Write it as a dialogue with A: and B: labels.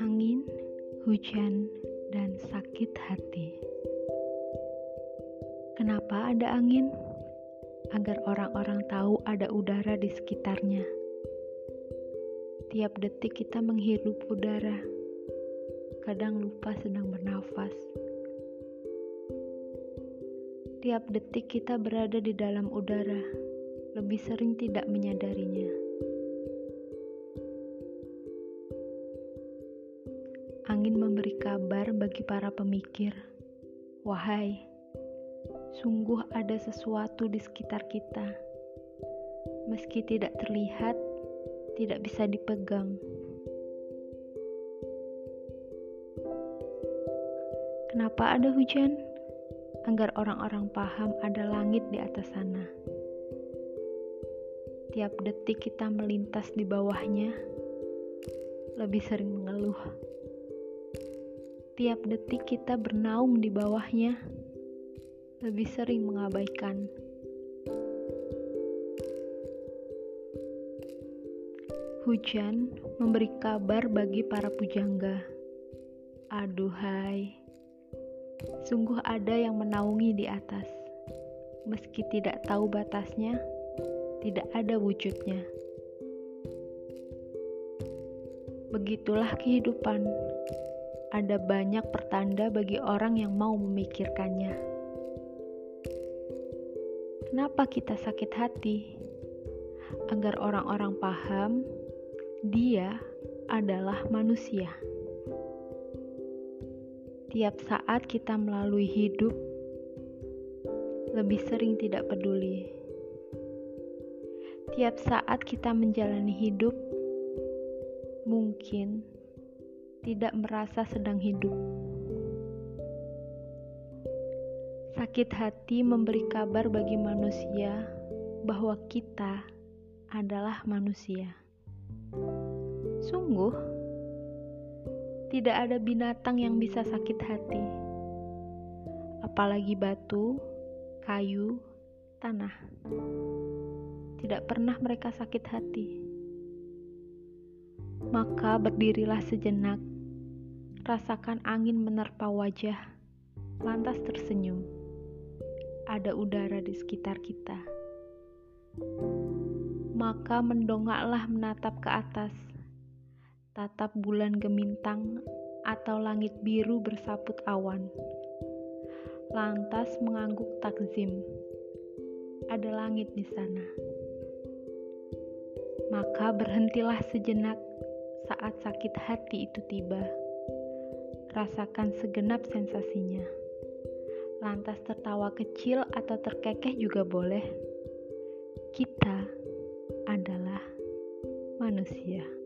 A: Angin, hujan, dan sakit hati. Kenapa ada angin? Agar orang-orang tahu ada udara di sekitarnya. Tiap detik kita menghirup udara. Kadang lupa sedang bernafas. Tiap detik kita berada di dalam udara, lebih sering tidak menyadarinya. Angin memberi kabar bagi para pemikir, "Wahai, sungguh ada sesuatu di sekitar kita, meski tidak terlihat, tidak bisa dipegang." Kenapa ada hujan? Agar orang-orang paham ada langit di atas sana. Tiap detik kita melintas di bawahnya, lebih sering mengeluh. Tiap detik kita bernaung di bawahnya, lebih sering mengabaikan. Hujan memberi kabar bagi para pujangga. Aduhai, Sungguh ada yang menaungi di atas. Meski tidak tahu batasnya, tidak ada wujudnya. Begitulah kehidupan. Ada banyak pertanda bagi orang yang mau memikirkannya. Kenapa kita sakit hati? Agar orang-orang paham, dia adalah manusia. Tiap saat kita melalui hidup, lebih sering tidak peduli. Tiap saat kita menjalani hidup, mungkin tidak merasa sedang hidup. Sakit hati memberi kabar bagi manusia bahwa kita adalah manusia. Sungguh, tidak ada binatang yang bisa sakit hati, apalagi batu, kayu, tanah. Tidak pernah mereka sakit hati. Maka berdirilah sejenak, rasakan angin menerpa wajah, lantas tersenyum. Ada udara di sekitar kita. Maka mendongaklah menatap ke atas tatap bulan gemintang atau langit biru bersaput awan. Lantas mengangguk takzim. Ada langit di sana. Maka berhentilah sejenak saat sakit hati itu tiba. Rasakan segenap sensasinya. Lantas tertawa kecil atau terkekeh juga boleh. Kita adalah manusia.